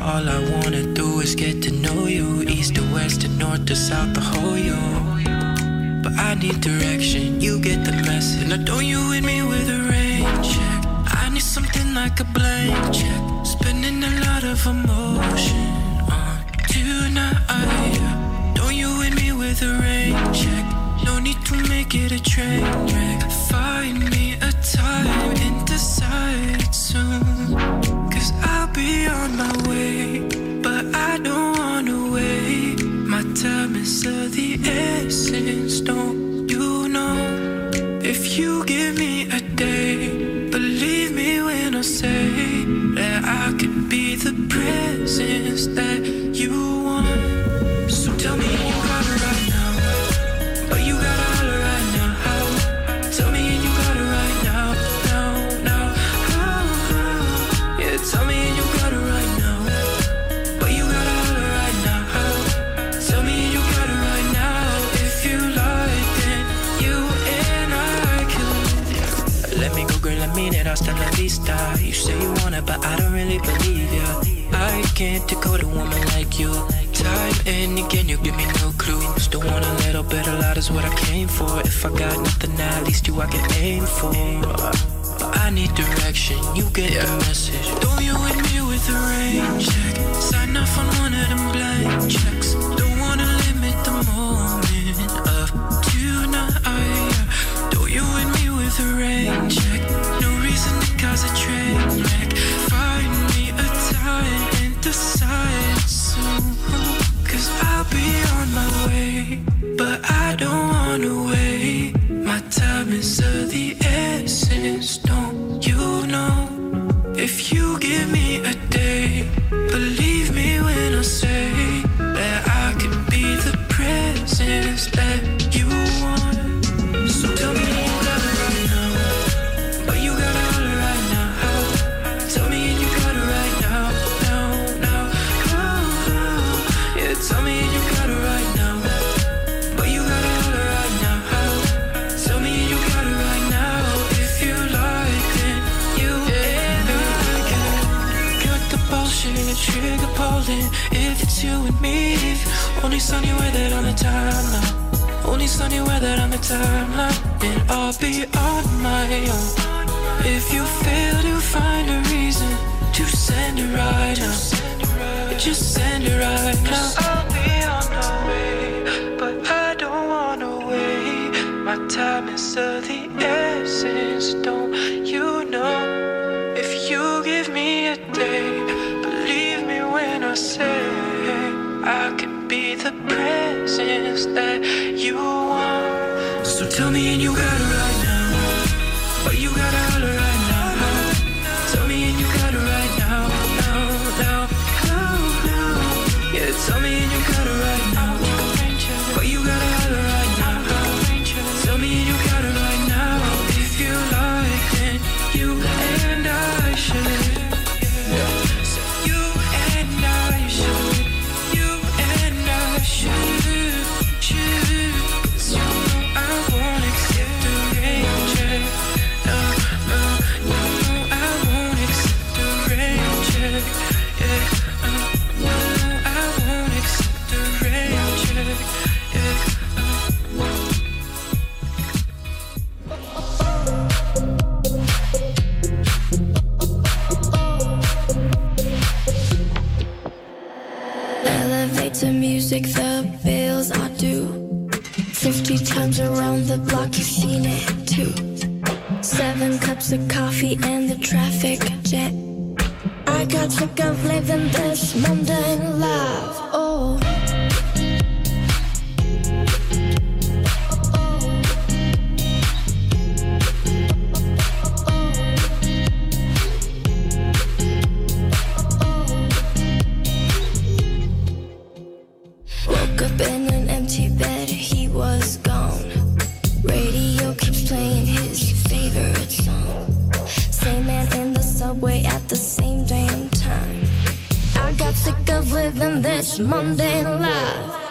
All I wanna do is get to know you, east to west to north to south, the whole you. But I need direction, you get the message. Now don't you hit me with a rain check. I need something like a blank check. Spending a lot of emotion on tonight. Don't you hit me with a rain check. No need to make it a train wreck. Find me a time and decide soon be on my way, but I don't wanna wait. My time is of the essence, don't you know? If you give me a day. believe ya. I can't decode a woman like you. Time and again, you give me no clues. Don't want a little bit, a lot is what I came for. If I got nothing now, at least you I can aim for. I need direction, you get the message. Don't you with me with a rain check. Sign off on one of them blind checks. Don't wanna limit the moment of tonight. Don't you hit me with a rain check. No reason to cause a. sunny weather on the timeline. Only sunny weather on the timeline. And I'll be on my own. If you fail to find a reason to send a right now, just send a right now. I'll be on my way, but I don't wanna wait. My time is of the essence, don't you know? innocence that you want. So tell me, and you got it right now. But you got it right now. Tell me, and you got it right now. Now, now, now, now. Yeah, tell me, and you got it. pick the bills I do. Fifty times around the block, you've seen it too. Seven cups of coffee and the traffic jet. I got sick of living this mundane life. Oh. It's Monday love. Live.